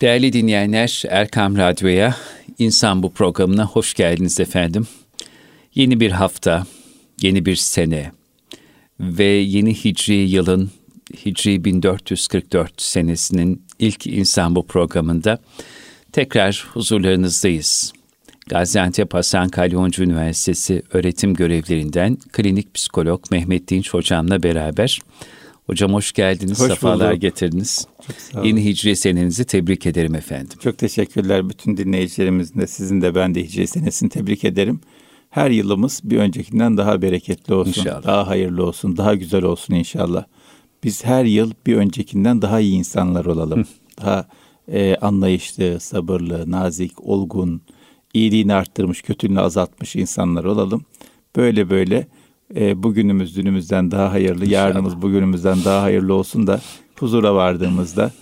Değerli dinleyenler, Erkam Radyo'ya, İnsan Bu programına hoş geldiniz efendim. Yeni bir hafta, yeni bir sene ve yeni Hicri yılın, Hicri 1444 senesinin ilk İnsan Bu programında tekrar huzurlarınızdayız. Gaziantep Hasan Kalyoncu Üniversitesi öğretim görevlerinden klinik psikolog Mehmet Dinç hocamla beraber Hocam hoş geldiniz, hoş sefalar bulduk. getirdiniz. Yeni hicri senenizi tebrik ederim efendim. Çok teşekkürler bütün dinleyicilerimizin de sizin de ben de hicri senesini tebrik ederim. Her yılımız bir öncekinden daha bereketli olsun, inşallah. daha hayırlı olsun, daha güzel olsun inşallah. Biz her yıl bir öncekinden daha iyi insanlar olalım. daha e, anlayışlı, sabırlı, nazik, olgun, iyiliğini arttırmış, kötülüğünü azaltmış insanlar olalım. Böyle böyle e, bugünümüz dünümüzden daha hayırlı, İnşallah. yarınımız bugünümüzden daha hayırlı olsun da huzura vardığımızda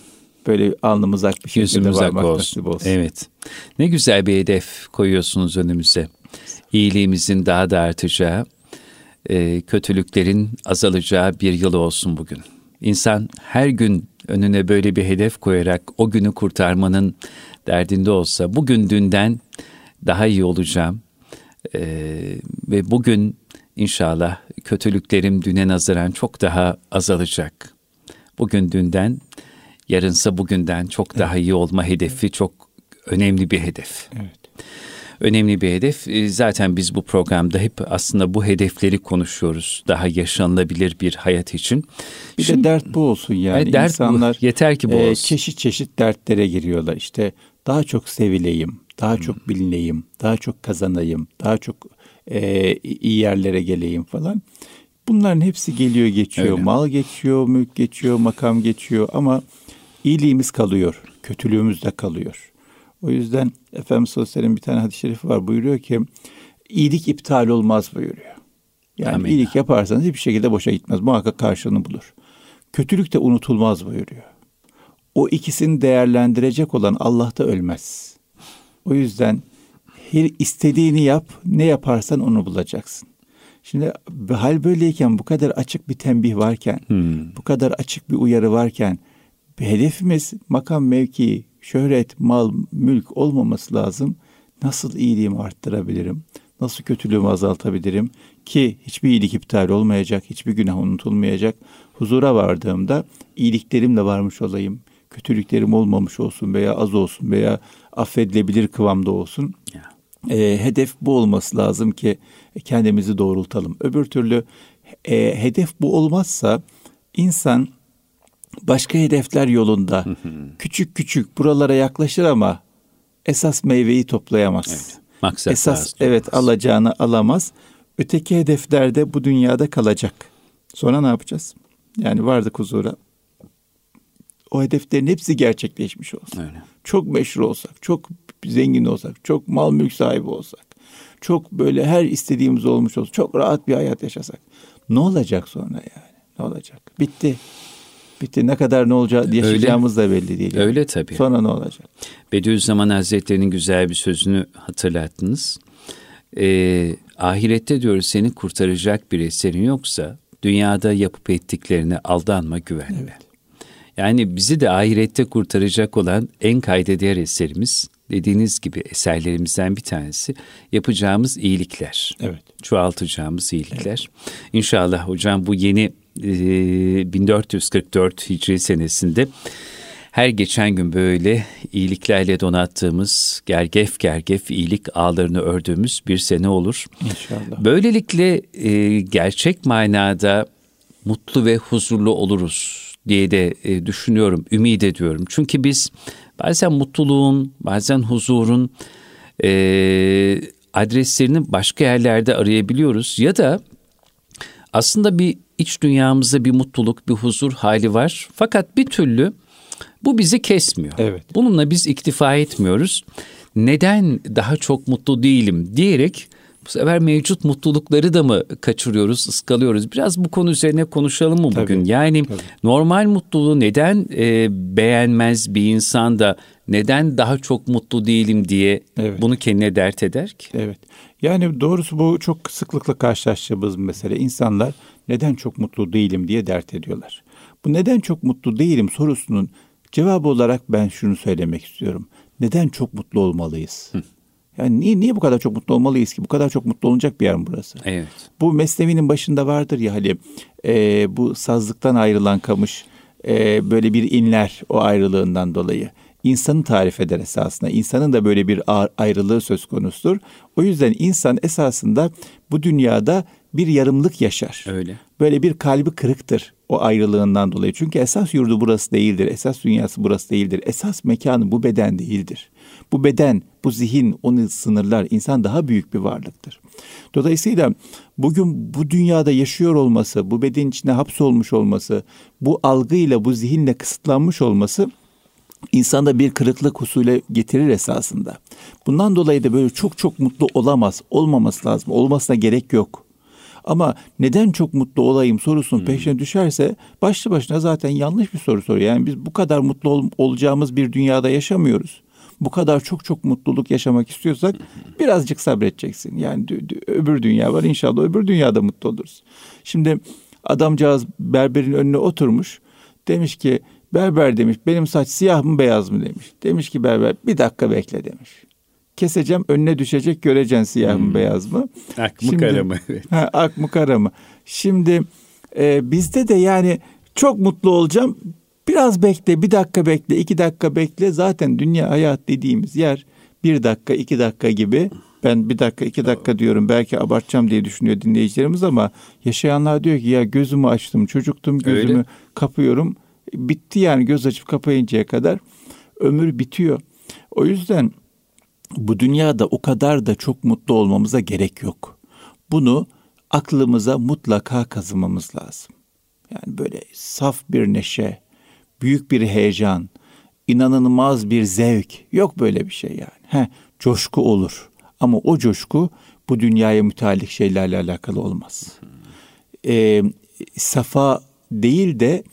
böyle alnımız ak bir şekilde varmak olsun. nasip olsun. Evet. Ne güzel bir hedef koyuyorsunuz önümüze. İyiliğimizin daha da artacağı, e, kötülüklerin azalacağı bir yıl olsun bugün. İnsan her gün önüne böyle bir hedef koyarak o günü kurtarmanın derdinde olsa, bugün dünden daha iyi olacağım e, ve bugün İnşallah kötülüklerim düne nazaran çok daha azalacak. Bugün dünden, yarınsa bugünden çok daha iyi olma hedefi çok önemli bir hedef. Evet. Önemli bir hedef. Ee, zaten biz bu programda hep aslında bu hedefleri konuşuyoruz. Daha yaşanılabilir bir hayat için. Bir Şimdi, de dert bu olsun yani. yani dert İnsanlar bu. yeter ki bu e, olsun. Çeşit çeşit dertlere giriyorlar. İşte daha çok sevileyim, daha hmm. çok bilineyim, daha çok kazanayım, daha çok e, iyi yerlere geleyim falan. Bunların hepsi geliyor geçiyor. Öyle. Mal geçiyor, mülk geçiyor, makam geçiyor ama iyiliğimiz kalıyor. Kötülüğümüz de kalıyor. O yüzden Efendimiz Sallallahu bir tane hadis-i şerifi var. Buyuruyor ki iyilik iptal olmaz buyuruyor. Yani Amin. iyilik yaparsanız hiçbir şekilde boşa gitmez. Muhakkak karşılığını bulur. Kötülük de unutulmaz buyuruyor. O ikisini değerlendirecek olan Allah da ölmez. O yüzden her istediğini yap, ne yaparsan onu bulacaksın. Şimdi hal böyleyken bu kadar açık bir tembih varken, hmm. bu kadar açık bir uyarı varken hedefimiz makam mevki, şöhret, mal, mülk olmaması lazım. Nasıl iyiliğimi arttırabilirim? Nasıl kötülüğümü azaltabilirim? Ki hiçbir iyilik iptal olmayacak, hiçbir günah unutulmayacak. Huzura vardığımda iyiliklerimle varmış olayım. Kötülüklerim olmamış olsun veya az olsun veya affedilebilir kıvamda olsun. Yeah e, hedef bu olması lazım ki kendimizi doğrultalım. Öbür türlü e, hedef bu olmazsa insan başka hedefler yolunda küçük küçük buralara yaklaşır ama esas meyveyi toplayamaz. Evet, maksat esas evet alacağını alamaz. Öteki hedeflerde bu dünyada kalacak. Sonra ne yapacağız? Yani vardık huzura. O hedeflerin hepsi gerçekleşmiş olsun. Öyle. Çok meşhur olsak, çok zengin olsak, çok mal mülk sahibi olsak, çok böyle her istediğimiz olmuş olsak, çok rahat bir hayat yaşasak. Ne olacak sonra yani? Ne olacak? Bitti. Bitti. Ne kadar ne olacak yaşayacağımız öyle, da belli değil. Yani. Öyle tabii. Sonra ne olacak? Bediüzzaman Hazretleri'nin güzel bir sözünü hatırlattınız. Ee, ahirette diyoruz seni kurtaracak bir eserin yoksa dünyada yapıp ettiklerine aldanma güvenme. Evet. Yani bizi de ahirette kurtaracak olan en kaydeder eserimiz dediğiniz gibi eserlerimizden bir tanesi yapacağımız iyilikler. Evet. Çoğaltacağımız iyilikler. Evet. İnşallah hocam bu yeni e, 1444 Hicri senesinde her geçen gün böyle iyiliklerle donattığımız, gergef gergef iyilik ağlarını ördüğümüz bir sene olur. İnşallah. Böylelikle e, gerçek manada mutlu ve huzurlu oluruz diye de e, düşünüyorum, ümit ediyorum. Çünkü biz bazen mutluluğun, bazen huzurun e, adreslerini başka yerlerde arayabiliyoruz ya da aslında bir iç dünyamızda bir mutluluk, bir huzur hali var. Fakat bir türlü bu bizi kesmiyor. Evet. Bununla biz iktifa etmiyoruz. Neden daha çok mutlu değilim diyerek bu sefer mevcut mutlulukları da mı kaçırıyoruz, ıskalıyoruz? Biraz bu konu üzerine konuşalım mı bugün? Tabii, yani tabii. normal mutluluğu neden e, beğenmez bir insan da neden daha çok mutlu değilim diye evet. bunu kendine dert eder ki? Evet. Yani doğrusu bu çok sıklıkla karşılaştığımız mesele. İnsanlar neden çok mutlu değilim diye dert ediyorlar. Bu neden çok mutlu değilim sorusunun Cevabı olarak ben şunu söylemek istiyorum. Neden çok mutlu olmalıyız? Hı. Yani niye, niye bu kadar çok mutlu olmalıyız ki? Bu kadar çok mutlu olacak bir yer mi burası? Evet. Bu mesnevinin başında vardır ya hani e, bu sazlıktan ayrılan kamış e, böyle bir inler o ayrılığından dolayı. İnsanı tarif eder esasında. İnsanın da böyle bir ayrılığı söz konusudur. O yüzden insan esasında bu dünyada bir yarımlık yaşar. Öyle. Böyle bir kalbi kırıktır o ayrılığından dolayı. Çünkü esas yurdu burası değildir. Esas dünyası burası değildir. Esas mekanı bu beden değildir. Bu beden, bu zihin, onu sınırlar. İnsan daha büyük bir varlıktır. Dolayısıyla bugün bu dünyada yaşıyor olması, bu bedenin içine hapsolmuş olması, bu algıyla, bu zihinle kısıtlanmış olması insanda bir kırıklık husule getirir esasında. Bundan dolayı da böyle çok çok mutlu olamaz, olmaması lazım, olmasına gerek yok. Ama neden çok mutlu olayım sorusunun hmm. peşine düşerse başlı başına zaten yanlış bir soru soruyor. Yani biz bu kadar mutlu ol, olacağımız bir dünyada yaşamıyoruz. Bu kadar çok çok mutluluk yaşamak istiyorsak birazcık sabredeceksin. Yani öbür dünya var inşallah öbür dünyada mutlu oluruz. Şimdi adamcağız berberin önüne oturmuş. Demiş ki berber demiş benim saç siyah mı beyaz mı demiş. Demiş ki berber bir dakika bekle demiş keseceğim önüne düşecek göreceksin siyah mı hmm. beyaz mı? Ak mı kara mı? Ha, ak mı kara mı? Şimdi e, bizde de yani çok mutlu olacağım. Biraz bekle, bir dakika bekle, iki dakika bekle. Zaten dünya hayat dediğimiz yer bir dakika, iki dakika gibi. Ben bir dakika, iki dakika diyorum. Belki abartacağım diye düşünüyor dinleyicilerimiz ama yaşayanlar diyor ki ya gözümü açtım, çocuktum gözümü Öyle. kapıyorum. Bitti yani göz açıp kapayıncaya kadar ömür bitiyor. O yüzden bu dünyada o kadar da çok mutlu olmamıza gerek yok. Bunu aklımıza mutlaka kazımamız lazım. Yani böyle saf bir neşe, büyük bir heyecan, inanılmaz bir zevk yok böyle bir şey yani. He, coşku olur ama o coşku bu dünyaya müteallik şeylerle alakalı olmaz. Ee, safa değil de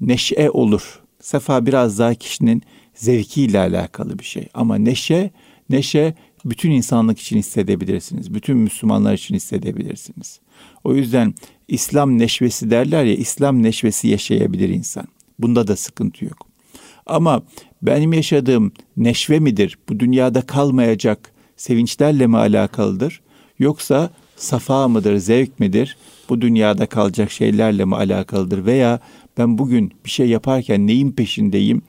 neşe olur. Safa biraz daha kişinin zevkiyle alakalı bir şey ama neşe neşe bütün insanlık için hissedebilirsiniz. Bütün Müslümanlar için hissedebilirsiniz. O yüzden İslam neşvesi derler ya İslam neşvesi yaşayabilir insan. Bunda da sıkıntı yok. Ama benim yaşadığım neşve midir? Bu dünyada kalmayacak sevinçlerle mi alakalıdır? Yoksa safa mıdır, zevk midir? Bu dünyada kalacak şeylerle mi alakalıdır? Veya ben bugün bir şey yaparken neyin peşindeyim?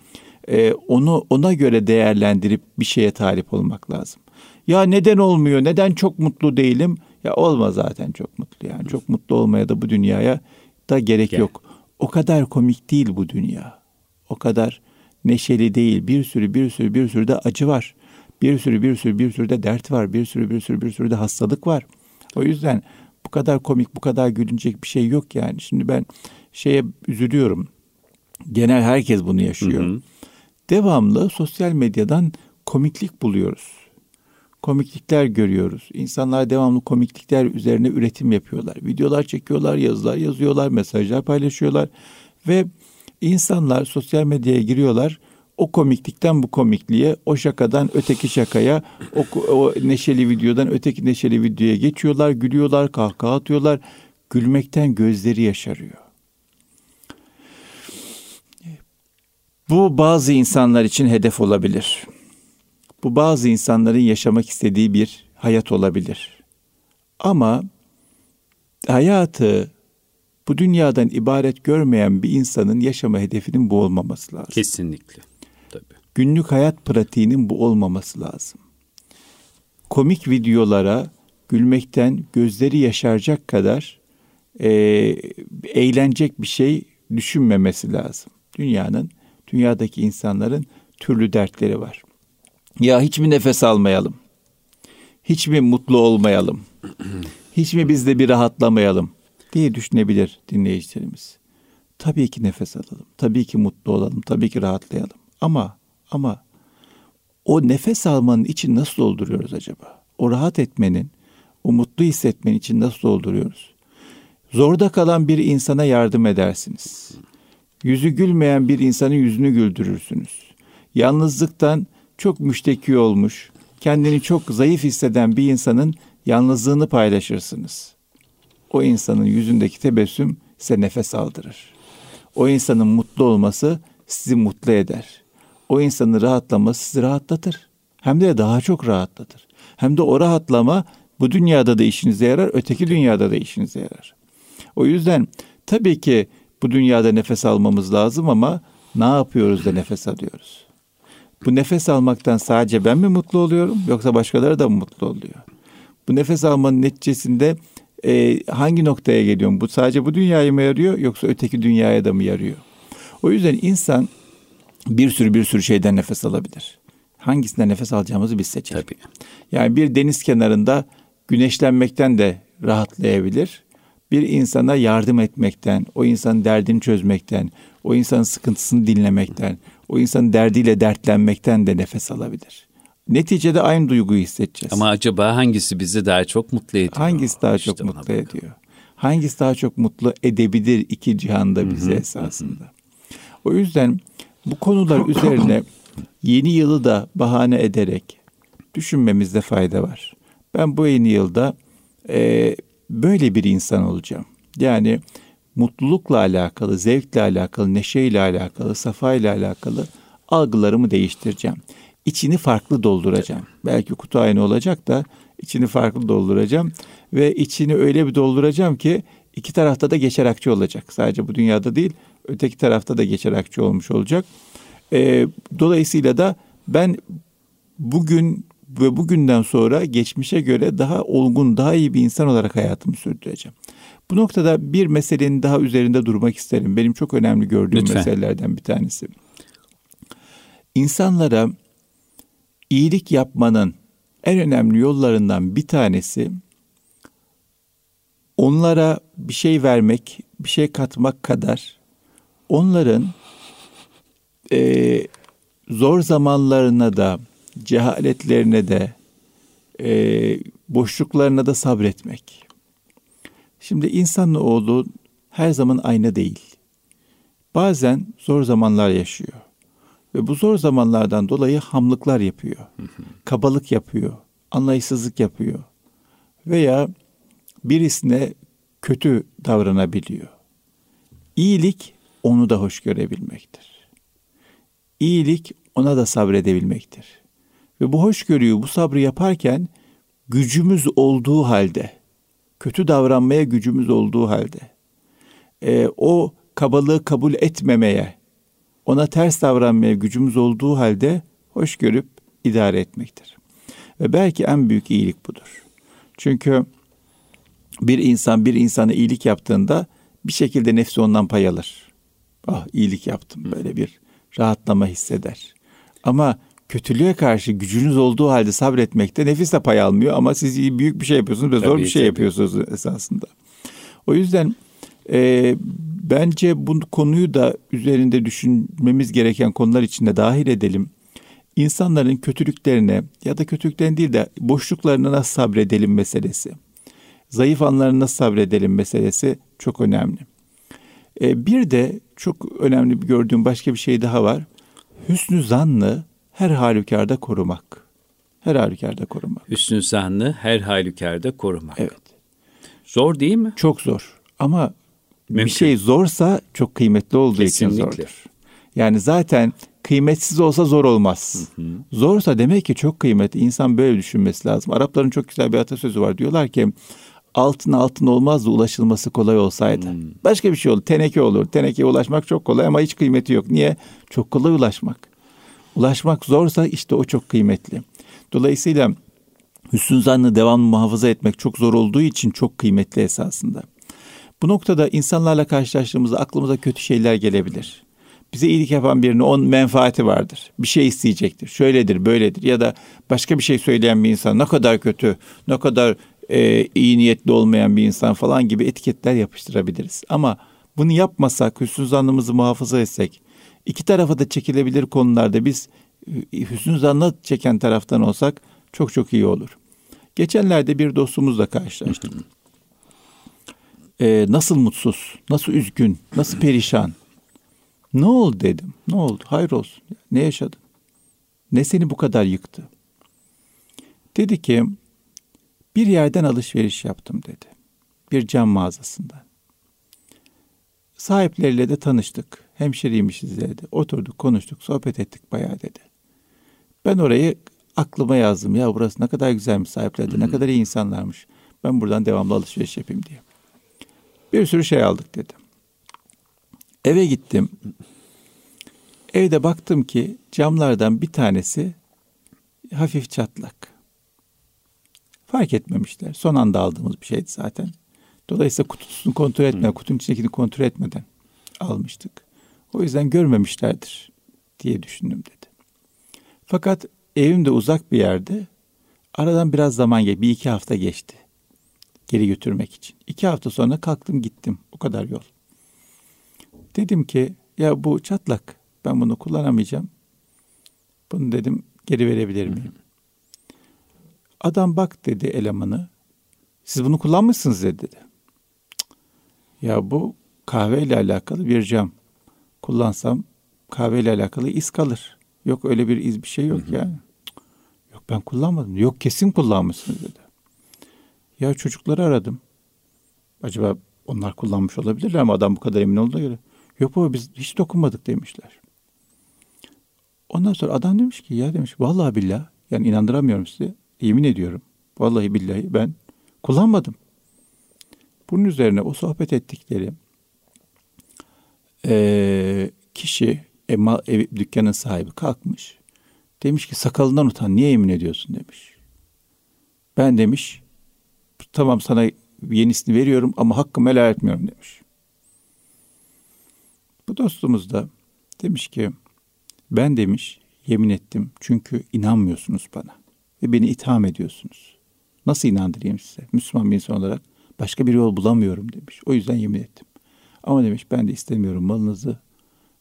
e, onu ona göre değerlendirip bir şeye talip olmak lazım. Ya neden olmuyor? Neden çok mutlu değilim? Ya olma zaten çok mutlu yani. Çok mutlu olmaya da bu dünyaya da gerek Gel. yok. O kadar komik değil bu dünya. O kadar neşeli değil. Bir sürü bir sürü bir sürü de acı var. Bir sürü bir sürü bir sürü de dert var. Bir sürü bir sürü bir sürü de hastalık var. O yüzden bu kadar komik, bu kadar gülünecek bir şey yok yani. Şimdi ben şeye üzülüyorum. Genel herkes bunu yaşıyor. Hı hı devamlı sosyal medyadan komiklik buluyoruz. Komiklikler görüyoruz. İnsanlar devamlı komiklikler üzerine üretim yapıyorlar. Videolar çekiyorlar, yazılar yazıyorlar, mesajlar paylaşıyorlar ve insanlar sosyal medyaya giriyorlar. O komiklikten bu komikliğe, o şakadan öteki şakaya, o, o neşeli videodan öteki neşeli videoya geçiyorlar, gülüyorlar, kahkaha atıyorlar. Gülmekten gözleri yaşarıyor. Bu bazı insanlar için hedef olabilir. Bu bazı insanların yaşamak istediği bir hayat olabilir. Ama hayatı bu dünyadan ibaret görmeyen bir insanın yaşama hedefinin bu olmaması lazım. Kesinlikle. Tabii. Günlük hayat pratiğinin bu olmaması lazım. Komik videolara gülmekten gözleri yaşaracak kadar e, eğlenecek bir şey düşünmemesi lazım. Dünyanın dünyadaki insanların türlü dertleri var. Ya hiç mi nefes almayalım? Hiç mi mutlu olmayalım? Hiç mi biz de bir rahatlamayalım? diye düşünebilir dinleyicilerimiz. Tabii ki nefes alalım. Tabii ki mutlu olalım. Tabii ki rahatlayalım. Ama ama o nefes almanın için nasıl dolduruyoruz acaba? O rahat etmenin, o mutlu hissetmenin için nasıl dolduruyoruz? Zorda kalan bir insana yardım edersiniz. Yüzü gülmeyen bir insanın yüzünü güldürürsünüz. Yalnızlıktan çok müşteki olmuş, kendini çok zayıf hisseden bir insanın yalnızlığını paylaşırsınız. O insanın yüzündeki tebessüm size nefes aldırır. O insanın mutlu olması sizi mutlu eder. O insanın rahatlaması sizi rahatlatır. Hem de daha çok rahatlatır. Hem de o rahatlama bu dünyada da işinize yarar, öteki dünyada da işinize yarar. O yüzden tabii ki bu dünyada nefes almamız lazım ama ne yapıyoruz da nefes alıyoruz? Bu nefes almaktan sadece ben mi mutlu oluyorum yoksa başkaları da mı mutlu oluyor? Bu nefes almanın neticesinde e, hangi noktaya geliyorum? Bu sadece bu dünyaya mı yarıyor yoksa öteki dünyaya da mı yarıyor? O yüzden insan bir sürü bir sürü şeyden nefes alabilir. Hangisinden nefes alacağımızı biz seçelim. Tabii. Yani bir deniz kenarında güneşlenmekten de rahatlayabilir. Bir insana yardım etmekten, o insanın derdini çözmekten, o insanın sıkıntısını dinlemekten, o insanın derdiyle dertlenmekten de nefes alabilir. Neticede aynı duyguyu hissedeceğiz. Ama acaba hangisi bizi daha çok mutlu ediyor? Hangisi daha işte çok mutlu ediyor? Hangisi daha çok mutlu edebilir iki cihanda bizi esasında? O yüzden bu konular üzerine yeni yılı da bahane ederek düşünmemizde fayda var. Ben bu yeni yılda e, böyle bir insan olacağım. Yani mutlulukla alakalı, zevkle alakalı, neşeyle alakalı, safayla alakalı algılarımı değiştireceğim. İçini farklı dolduracağım. Belki kutu aynı olacak da içini farklı dolduracağım ve içini öyle bir dolduracağım ki iki tarafta da geçer akçe olacak. Sadece bu dünyada değil, öteki tarafta da geçer akçe olmuş olacak. E, dolayısıyla da ben bugün ve bugünden sonra geçmişe göre daha olgun, daha iyi bir insan olarak hayatımı sürdüreceğim. Bu noktada bir meselenin daha üzerinde durmak isterim. Benim çok önemli gördüğüm Lütfen. meselelerden bir tanesi. İnsanlara iyilik yapmanın en önemli yollarından bir tanesi onlara bir şey vermek, bir şey katmak kadar onların e, zor zamanlarına da, cehaletlerine de, e, boşluklarına da sabretmek. Şimdi insanoğlu her zaman aynı değil. Bazen zor zamanlar yaşıyor. Ve bu zor zamanlardan dolayı hamlıklar yapıyor. Kabalık yapıyor. Anlayışsızlık yapıyor. Veya birisine kötü davranabiliyor. İyilik onu da hoş görebilmektir. İyilik ona da sabredebilmektir. Ve bu hoşgörüyü, bu sabrı yaparken gücümüz olduğu halde, kötü davranmaya gücümüz olduğu halde, e, o kabalığı kabul etmemeye, ona ters davranmaya gücümüz olduğu halde hoş görüp idare etmektir. Ve belki en büyük iyilik budur. Çünkü bir insan bir insana iyilik yaptığında bir şekilde nefsi ondan pay alır. Ah iyilik yaptım böyle bir rahatlama hisseder. Ama kötülüğe karşı gücünüz olduğu halde sabretmekte nefis de pay almıyor ama siz büyük bir şey yapıyorsunuz ve tabii, zor bir şey tabii. yapıyorsunuz esasında. O yüzden e, bence bu konuyu da üzerinde düşünmemiz gereken konular içinde dahil edelim. İnsanların kötülüklerine ya da kötülüklerin değil de boşluklarına nasıl sabredelim meselesi. Zayıf anlarına nasıl sabredelim meselesi çok önemli. E, bir de çok önemli gördüğüm başka bir şey daha var. Hüsnü zannı her halükarda korumak. Her halükarda korumak. Hüsnü zannı her halükarda korumak. Evet. Zor değil mi? Çok zor. Ama Mümkün. bir şey zorsa çok kıymetli olduğu Kesinlikle. için zordur. Yani zaten kıymetsiz olsa zor olmaz. Hı hı. Zorsa demek ki çok kıymetli. İnsan böyle düşünmesi lazım. Arapların çok güzel bir atasözü var. Diyorlar ki altın altın olmazdı ulaşılması kolay olsaydı. Hmm. Başka bir şey olur. Teneke olur. Tenekeye ulaşmak çok kolay ama hiç kıymeti yok. Niye? Çok kolay ulaşmak. Ulaşmak zorsa işte o çok kıymetli. Dolayısıyla hüsnü zannı devamlı muhafaza etmek çok zor olduğu için çok kıymetli esasında. Bu noktada insanlarla karşılaştığımızda aklımıza kötü şeyler gelebilir. Bize iyilik yapan birinin on menfaati vardır. Bir şey isteyecektir. Şöyledir, böyledir ya da başka bir şey söyleyen bir insan ne kadar kötü, ne kadar e, iyi niyetli olmayan bir insan falan gibi etiketler yapıştırabiliriz. Ama bunu yapmasak, hüsnü zannımızı muhafaza etsek, iki tarafa da çekilebilir konularda biz e, hüsnü zannı çeken taraftan olsak çok çok iyi olur. Geçenlerde bir dostumuzla karşılaştık. Ee, nasıl mutsuz, nasıl üzgün, nasıl perişan. Ne oldu dedim. Ne oldu? Hayır olsun. Ne yaşadın? Ne seni bu kadar yıktı? Dedi ki bir yerden alışveriş yaptım dedi. Bir cam mağazasından. sahipleriyle de tanıştık. Hemşeriymişiz dedi. Oturduk, konuştuk, sohbet ettik bayağı dedi. Ben orayı aklıma yazdım. Ya burası ne kadar güzelmiş sahipleri, ne kadar iyi insanlarmış. Ben buradan devamlı alışveriş yapayım diye. Bir sürü şey aldık dedim. Eve gittim. Evde baktım ki camlardan bir tanesi hafif çatlak. Fark etmemişler. Son anda aldığımız bir şeydi zaten. Dolayısıyla kutusunu kontrol etmeden, kutunun içindekini kontrol etmeden almıştık. O yüzden görmemişlerdir diye düşündüm dedi. Fakat evim de uzak bir yerde. Aradan biraz zaman geçti. Bir iki hafta geçti. Geri götürmek için. İki hafta sonra kalktım gittim. O kadar yol. Dedim ki ya bu çatlak. Ben bunu kullanamayacağım. Bunu dedim geri verebilir miyim? Adam bak dedi elemanı. Siz bunu kullanmışsınız dedi. Ya bu kahveyle alakalı bir cam. Kullansam kahveyle alakalı iz kalır. Yok öyle bir iz bir şey yok ya. Yok ben kullanmadım. Yok kesin kullanmışsınız dedi. Ya çocukları aradım. Acaba onlar kullanmış olabilirler ama adam bu kadar emin olduğuna göre. Yok baba biz hiç dokunmadık demişler. Ondan sonra adam demiş ki ya demiş vallahi billah yani inandıramıyorum size. Yemin ediyorum. Vallahi billahi ben kullanmadım. Bunun üzerine o sohbet ettikleri e, kişi ev, ev, dükkanın sahibi kalkmış. Demiş ki sakalından utan niye yemin ediyorsun demiş. Ben demiş tamam sana yenisini veriyorum ama hakkımı helal etmiyorum demiş. Bu dostumuz da demiş ki ben demiş yemin ettim çünkü inanmıyorsunuz bana ve beni itham ediyorsunuz. Nasıl inandırayım size? Müslüman bir insan olarak başka bir yol bulamıyorum demiş. O yüzden yemin ettim. Ama demiş ben de istemiyorum malınızı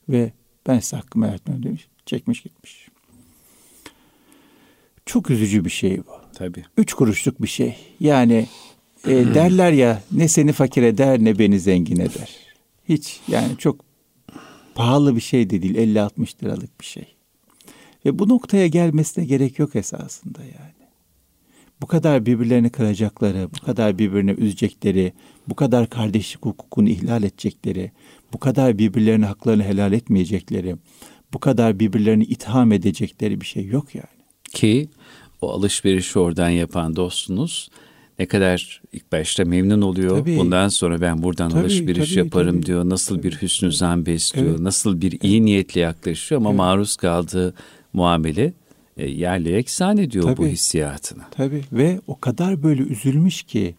ve ben size hakkımı etmem demiş. Çekmiş gitmiş. Çok üzücü bir şey bu. Tabii. Üç kuruşluk bir şey. Yani e, derler ya ne seni fakir eder ne beni zengin eder. Hiç yani çok pahalı bir şey de değil. 50-60 liralık bir şey. Ve bu noktaya gelmesine gerek yok esasında yani. Bu kadar birbirlerini kıracakları, bu kadar birbirini üzecekleri, bu kadar kardeşlik hukukunu ihlal edecekleri, bu kadar birbirlerine haklarını helal etmeyecekleri, bu kadar birbirlerini itham edecekleri bir şey yok yani. Ki o alışverişi oradan yapan dostunuz ne kadar ilk başta memnun oluyor. Tabii. Bundan sonra ben buradan tabii, alışveriş tabii, yaparım tabii, diyor. Nasıl tabii. bir hüsnü zan besliyor. Evet. Nasıl bir iyi niyetle yaklaşıyor ama evet. maruz kaldığı muamele e, yerle eksan ediyor tabii, bu hissiyatını. Tabii ve o kadar böyle üzülmüş ki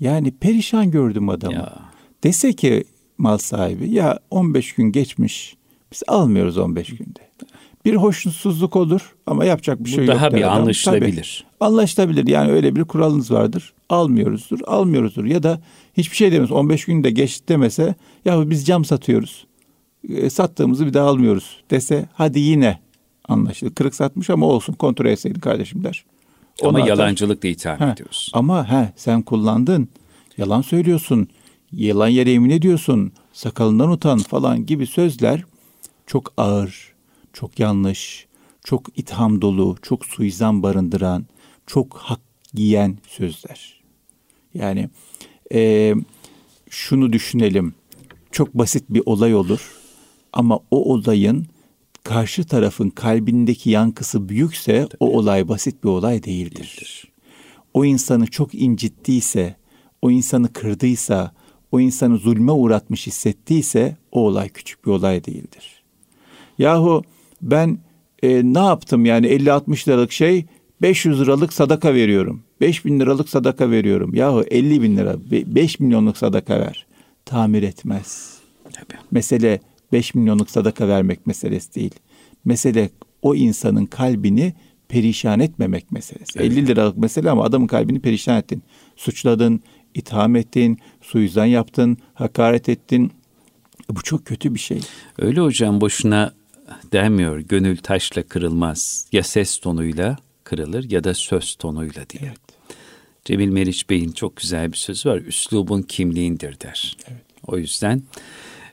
yani perişan gördüm adamı. Ya. Dese ki mal sahibi ya 15 gün geçmiş biz almıyoruz 15 günde. Bir hoşnutsuzluk olur ama yapacak bir Bu şey yok. Bu daha bir adam. anlaşılabilir. Tabii, anlaşılabilir yani öyle bir kuralınız vardır. Almıyoruzdur, almıyoruzdur ya da hiçbir şey demiyoruz. 15 günde geç demese ya biz cam satıyoruz. E, sattığımızı bir daha almıyoruz dese hadi yine anlaşılır. Kırık satmış ama olsun kontrol etseydin kardeşim der. Ona ama yalancılık da itham ha, ediyorsun. Ama he, sen kullandın. Yalan söylüyorsun. Yalan yere emin ediyorsun. Sakalından utan falan gibi sözler çok ağır, çok yanlış, çok itham dolu, çok suizan barındıran, çok hak giyen sözler. Yani e, şunu düşünelim. Çok basit bir olay olur ama o olayın karşı tarafın kalbindeki yankısı büyükse Tabii. o olay basit bir olay değildir. değildir. O insanı çok incittiyse, o insanı kırdıysa, o insanı zulme uğratmış hissettiyse o olay küçük bir olay değildir. Yahu ben e, ne yaptım yani 50-60 liralık şey 500 liralık sadaka veriyorum. 5 bin liralık sadaka veriyorum. Yahu 50 bin lira 5 milyonluk sadaka ver. Tamir etmez. Tabii. Mesele 5 milyonluk sadaka vermek meselesi değil. Mesele o insanın kalbini perişan etmemek meselesi. Evet. 50 liralık mesele ama adamın kalbini perişan ettin. Suçladın, itham ettin, suizan yaptın, hakaret ettin. Bu çok kötü bir şey. Öyle hocam boşuna denmiyor. Gönül taşla kırılmaz. Ya ses tonuyla kırılır ya da söz tonuyla diye. Evet. Cemil Meriç Bey'in çok güzel bir sözü var. Üslubun kimliğindir der. Evet. O yüzden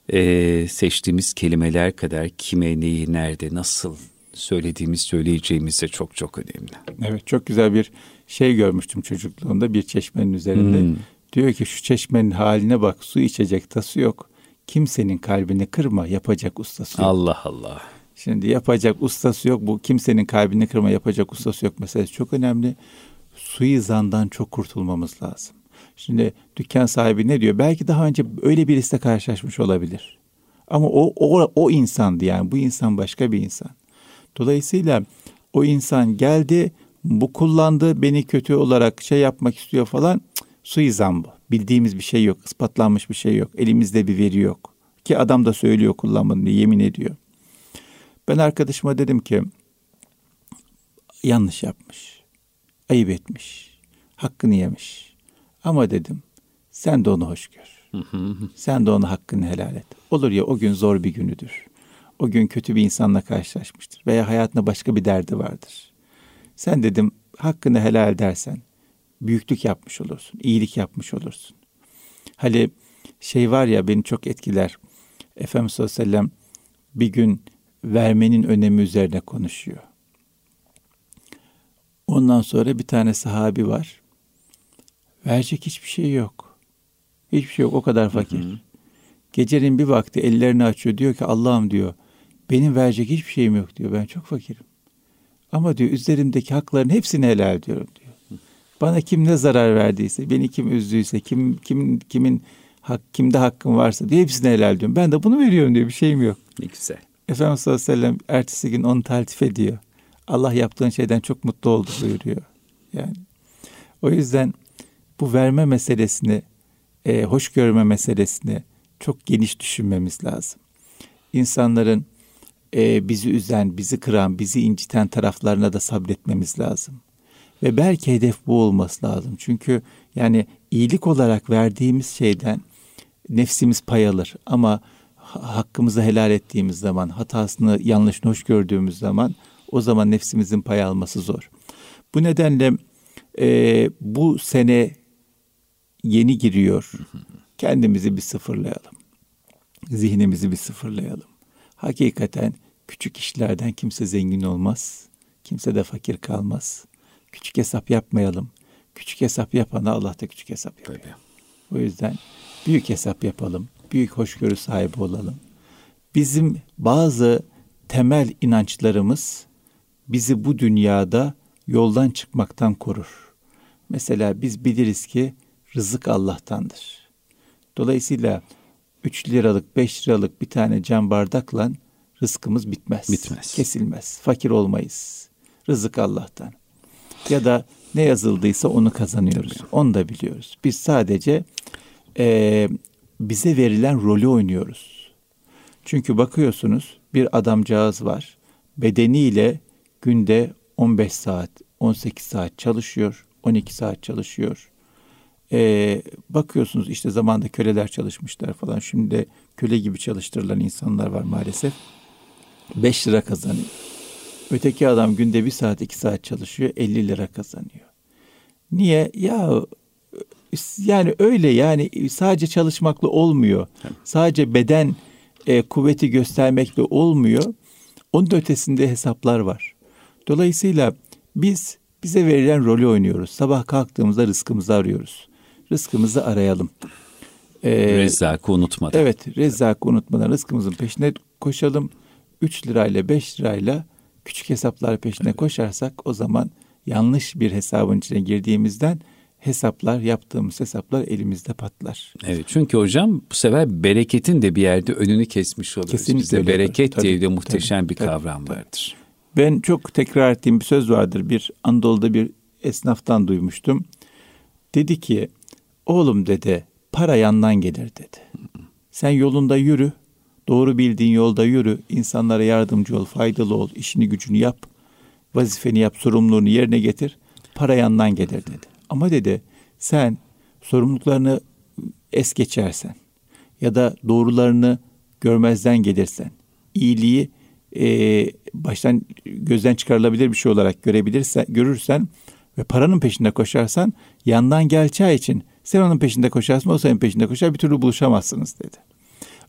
e, seçtiğimiz kelimeler kadar kime, neyi, nerede, nasıl söylediğimiz, söyleyeceğimiz de çok çok önemli. Evet, çok güzel bir şey görmüştüm çocukluğumda bir çeşmenin üzerinde. Hmm. Diyor ki şu çeşmenin haline bak, su içecek tası yok. kimsenin kalbini kırma yapacak ustası yok. Allah Allah. Şimdi yapacak ustası yok. Bu kimsenin kalbini kırma yapacak ustası yok meselesi çok önemli. Suizandan çok kurtulmamız lazım. Şimdi dükkan sahibi ne diyor? Belki daha önce öyle birisiyle karşılaşmış olabilir. Ama o, o, o insandı yani. Bu insan başka bir insan. Dolayısıyla o insan geldi, bu kullandı, beni kötü olarak şey yapmak istiyor falan. Cık, suizan bu. Bildiğimiz bir şey yok, ispatlanmış bir şey yok. Elimizde bir veri yok. Ki adam da söylüyor kullanmadım diye yemin ediyor. Ben arkadaşıma dedim ki yanlış yapmış. Ayıp etmiş. Hakkını yemiş. Ama dedim sen de onu hoş gör. sen de onu hakkını helal et. Olur ya o gün zor bir günüdür. O gün kötü bir insanla karşılaşmıştır. Veya hayatında başka bir derdi vardır. Sen dedim hakkını helal dersen büyüklük yapmış olursun. iyilik yapmış olursun. Hani şey var ya beni çok etkiler. Efendimiz sallallahu aleyhi ve sellem bir gün vermenin önemi üzerine konuşuyor. Ondan sonra bir tane sahabi var. Verecek hiçbir şey yok. Hiçbir şey yok. O kadar fakir. Hı hı. Gecenin bir vakti ellerini açıyor. Diyor ki Allah'ım diyor. Benim verecek hiçbir şeyim yok diyor. Ben çok fakirim. Ama diyor üzerimdeki hakların hepsini helal diyorum diyor. Bana kim ne zarar verdiyse, beni kim üzdüyse, kim kimin kimin hak kimde hakkım varsa diye hepsini helal diyorum. Ben de bunu veriyorum diyor. Bir şeyim yok. Ne güzel. Efendimiz sallallahu aleyhi ve sellem ertesi gün onu taltif ediyor. Allah yaptığın şeyden çok mutlu oldu buyuruyor. Yani o yüzden bu verme meselesini, e, hoş görme meselesini çok geniş düşünmemiz lazım. İnsanların e, bizi üzen, bizi kıran, bizi inciten taraflarına da sabretmemiz lazım. Ve belki hedef bu olması lazım. Çünkü yani iyilik olarak verdiğimiz şeyden nefsimiz pay alır. Ama hakkımızı helal ettiğimiz zaman, hatasını yanlışını hoş gördüğümüz zaman o zaman nefsimizin pay alması zor. Bu nedenle e, bu sene yeni giriyor. Kendimizi bir sıfırlayalım. Zihnimizi bir sıfırlayalım. Hakikaten küçük işlerden kimse zengin olmaz. Kimse de fakir kalmaz. Küçük hesap yapmayalım. Küçük hesap yapana Allah da küçük hesap yapıyor. Tabii. O yüzden büyük hesap yapalım. Büyük hoşgörü sahibi olalım. Bizim bazı temel inançlarımız bizi bu dünyada yoldan çıkmaktan korur. Mesela biz biliriz ki rızık Allah'tandır. Dolayısıyla 3 liralık 5 liralık bir tane cam bardakla rızkımız bitmez. Bitmez. Kesilmez. Fakir olmayız. Rızık Allah'tan. Ya da ne yazıldıysa onu kazanıyoruz. Tabii. Onu da biliyoruz. Biz sadece e, bize verilen rolü oynuyoruz. Çünkü bakıyorsunuz bir adamcağız var. Bedeniyle günde 15 saat, 18 saat çalışıyor, 12 saat çalışıyor. Ee, bakıyorsunuz işte zamanda köleler çalışmışlar falan. Şimdi de köle gibi çalıştırılan insanlar var maalesef. 5 lira kazanıyor. Öteki adam günde bir saat iki saat çalışıyor 50 lira kazanıyor. Niye? Ya yani öyle yani sadece çalışmakla olmuyor. Sadece beden e, kuvveti göstermekle olmuyor. Onun ötesinde hesaplar var. Dolayısıyla biz bize verilen rolü oynuyoruz. Sabah kalktığımızda rızkımızı arıyoruz. Rızkımızı arayalım. Ee, Rezzak'ı unutmadan. Evet, Rezzak'ı unutmadan rızkımızın peşine koşalım. 3 lirayla 5 lirayla küçük hesaplar peşine evet. koşarsak o zaman yanlış bir hesabın içine girdiğimizden hesaplar yaptığımız hesaplar elimizde patlar. Evet çünkü hocam bu sefer bereketin de bir yerde önünü kesmiş oluruz. Kesinlikle Bizde bereket tabii, diye de muhteşem tabii, bir tabii, kavram tabii. vardır. Ben çok tekrar ettiğim bir söz vardır. Bir Anadolu'da bir esnaftan duymuştum. Dedi ki oğlum dedi para yandan gelir dedi. Sen yolunda yürü. Doğru bildiğin yolda yürü. insanlara yardımcı ol, faydalı ol, işini gücünü yap. Vazifeni yap, sorumluluğunu yerine getir. Para yandan gelir dedi. Ama dedi sen sorumluluklarını es geçersen ya da doğrularını görmezden gelirsen, iyiliği e, baştan gözden çıkarılabilir bir şey olarak görebilirsen, görürsen ve paranın peşinde koşarsan yandan geleceği için sen onun peşinde koşarsın, o senin peşinde koşar bir türlü buluşamazsınız dedi.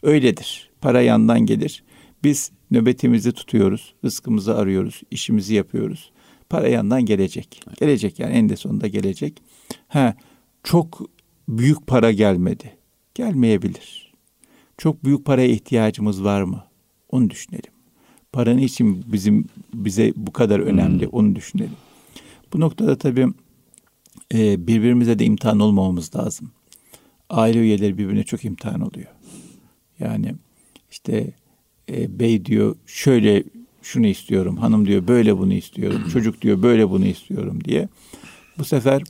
Öyledir. Para yandan gelir. Biz nöbetimizi tutuyoruz, rızkımızı arıyoruz, işimizi yapıyoruz. Para yandan gelecek. Gelecek yani en de sonunda gelecek. Ha çok büyük para gelmedi. Gelmeyebilir. Çok büyük paraya ihtiyacımız var mı? Onu düşünelim. Paranın için bizim bize bu kadar önemli hmm. onu düşünelim. Bu noktada tabii e, birbirimize de imtihan olmamamız lazım. Aile üyeleri birbirine çok imtihan oluyor. Yani işte e, bey diyor şöyle şunu istiyorum, hanım diyor böyle bunu istiyorum, çocuk diyor böyle bunu istiyorum diye. Bu sefer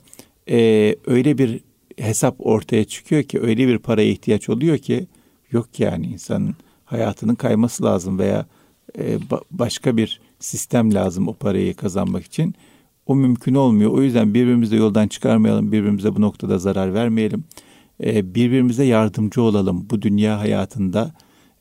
e, öyle bir hesap ortaya çıkıyor ki öyle bir paraya ihtiyaç oluyor ki yok yani insanın hayatının kayması lazım veya e, ba- başka bir sistem lazım o parayı kazanmak için. O mümkün olmuyor. O yüzden birbirimizi yoldan çıkarmayalım, birbirimize bu noktada zarar vermeyelim. E, birbirimize yardımcı olalım bu dünya hayatında.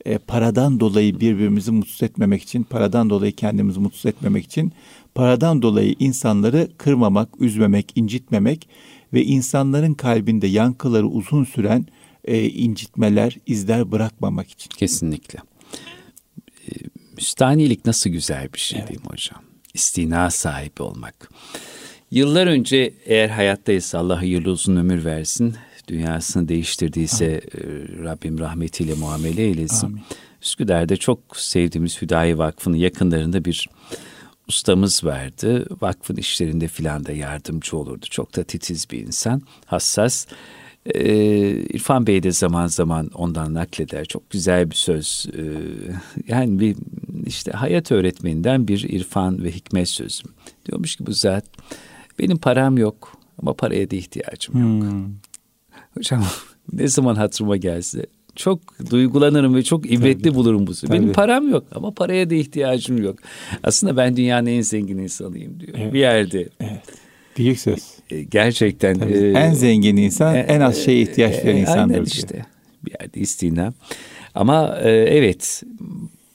E, paradan dolayı birbirimizi mutsuz etmemek için, paradan dolayı kendimizi mutsuz etmemek için, paradan dolayı insanları kırmamak, üzmemek, incitmemek ve insanların kalbinde yankıları uzun süren e, incitmeler, izler bırakmamak için. Kesinlikle. E, nasıl güzel bir şey evet. değil mi hocam? İstina sahibi olmak. Yıllar önce eğer hayattaysa Allah hayırlı uzun ömür versin. Dünyasını değiştirdiyse Amin. E, Rabbim rahmetiyle muamele eylesin. Amin. Üsküdar'da çok sevdiğimiz Hüdayi Vakfı'nın yakınlarında bir ustamız vardı. Vakfın işlerinde filan da yardımcı olurdu. Çok da titiz bir insan, hassas. Ee, İrfan Bey de zaman zaman ondan nakleder. Çok güzel bir söz. Ee, yani bir işte hayat öğretmeninden bir irfan ve hikmet sözü. Diyormuş ki bu zat benim param yok ama paraya da ihtiyacım yok. Hmm. Hocam ne zaman hatırıma gelse çok duygulanırım ve çok ibretli Tabii. bulurum bu sözü. Benim param yok ama paraya da ihtiyacım yok. Aslında ben dünyanın en zengin insanıyım diyor. Evet. Bir yerde. Evet. Büyük söz. E, gerçekten. E, en zengin insan e, en az şeye ihtiyaç e, duyan e, insandır diyor. işte. Bir yerde istina. Ama e, evet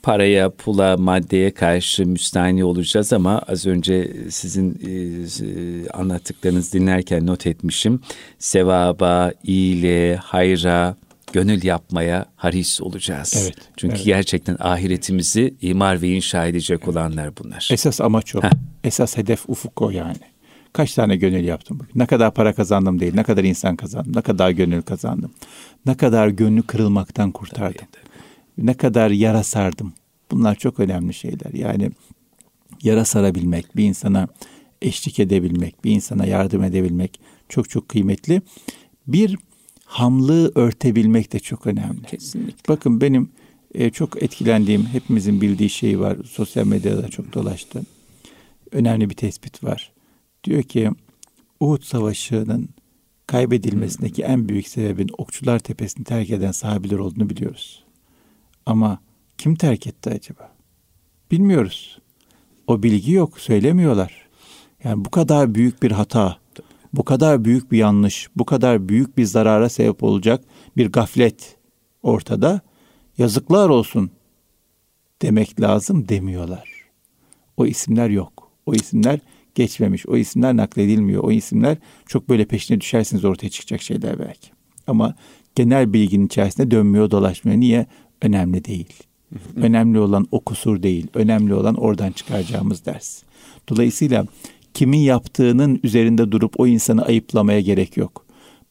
paraya, pula, maddeye karşı müstahni olacağız ama az önce sizin e, anlattıklarınızı dinlerken not etmişim. Sevaba, iyiliğe, hayra, gönül yapmaya haris olacağız. Evet, Çünkü evet. gerçekten ahiretimizi imar ve inşa edecek evet. olanlar bunlar. Esas amaç o. Heh. Esas hedef ufuk o yani. Kaç tane gönül yaptım? Ne kadar para kazandım değil, ne kadar insan kazandım, ne kadar gönül kazandım. Ne kadar gönlü kırılmaktan kurtardım. Tabii, tabii. Ne kadar yara sardım. Bunlar çok önemli şeyler. Yani yara sarabilmek, bir insana eşlik edebilmek, bir insana yardım edebilmek çok çok kıymetli. Bir hamlığı örtebilmek de çok önemli. Kesinlikle. Bakın benim e, çok etkilendiğim, hepimizin bildiği şey var. Sosyal medyada çok dolaştı. Önemli bir tespit var. Diyor ki Uhud Savaşı'nın kaybedilmesindeki en büyük sebebin Okçular Tepesi'ni terk eden sahabiler olduğunu biliyoruz. Ama kim terk etti acaba? Bilmiyoruz. O bilgi yok, söylemiyorlar. Yani bu kadar büyük bir hata, bu kadar büyük bir yanlış, bu kadar büyük bir zarara sebep olacak bir gaflet ortada. Yazıklar olsun demek lazım demiyorlar. O isimler yok. O isimler geçmemiş. O isimler nakledilmiyor. O isimler çok böyle peşine düşersiniz ortaya çıkacak şeyler belki. Ama genel bilginin içerisinde dönmüyor, dolaşmıyor. Niye? Önemli değil. Önemli olan o kusur değil. Önemli olan oradan çıkaracağımız ders. Dolayısıyla kimin yaptığının üzerinde durup o insanı ayıplamaya gerek yok.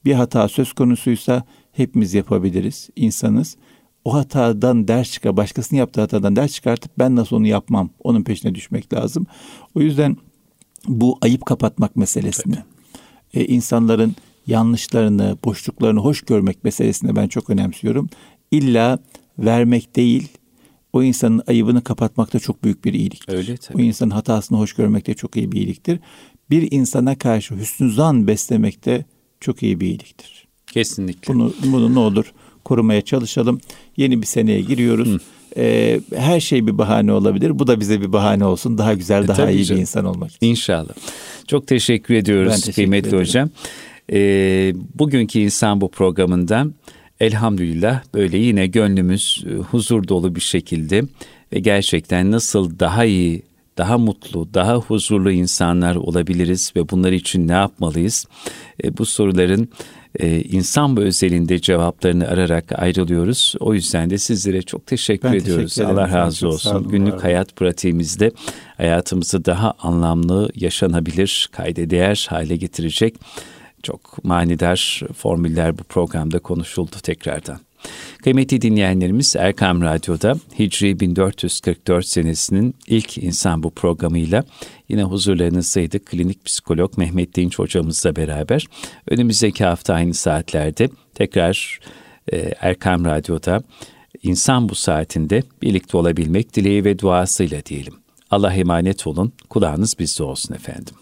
Bir hata söz konusuysa hepimiz yapabiliriz, insanız. O hatadan ders çıkar, başkasının yaptığı hatadan ders çıkartıp ben nasıl onu yapmam, onun peşine düşmek lazım. O yüzden bu ayıp kapatmak meselesini, e, insanların yanlışlarını, boşluklarını hoş görmek meselesini ben çok önemsiyorum. İlla vermek değil, o insanın ayıbını kapatmak da çok büyük bir iyiliktir. Öyle tabii. O insanın hatasını hoş görmek de çok iyi bir iyiliktir. Bir insana karşı hüsnü zan beslemek de çok iyi bir iyiliktir. Kesinlikle. Bunu, bunu ne olur korumaya çalışalım. Yeni bir seneye giriyoruz. Ee, her şey bir bahane olabilir. Bu da bize bir bahane olsun. Daha güzel, e, daha iyi canım. bir insan olmak için. İnşallah. Çok teşekkür ediyoruz teşekkür kıymetli ederim. hocam. Ee, bugünkü insan bu programından elhamdülillah böyle yine gönlümüz e, huzur dolu bir şekilde ve gerçekten nasıl daha iyi, daha mutlu, daha huzurlu insanlar olabiliriz ve bunlar için ne yapmalıyız? E, bu soruların e, insan bu özelinde cevaplarını ararak ayrılıyoruz. O yüzden de sizlere çok teşekkür ben ediyoruz. Teşekkür Allah razı olsun. Günlük var. hayat pratiğimizde hayatımızı daha anlamlı, yaşanabilir, kayda değer hale getirecek çok manidar formüller bu programda konuşuldu tekrardan. Kıymetli dinleyenlerimiz Erkam Radyo'da Hicri 1444 senesinin ilk insan bu programıyla yine huzurlarınızdaydık. Klinik psikolog Mehmet Dinç hocamızla beraber önümüzdeki hafta aynı saatlerde tekrar e, Erkam Radyo'da insan bu saatinde birlikte olabilmek dileği ve duasıyla diyelim. Allah emanet olun, kulağınız bizde olsun efendim.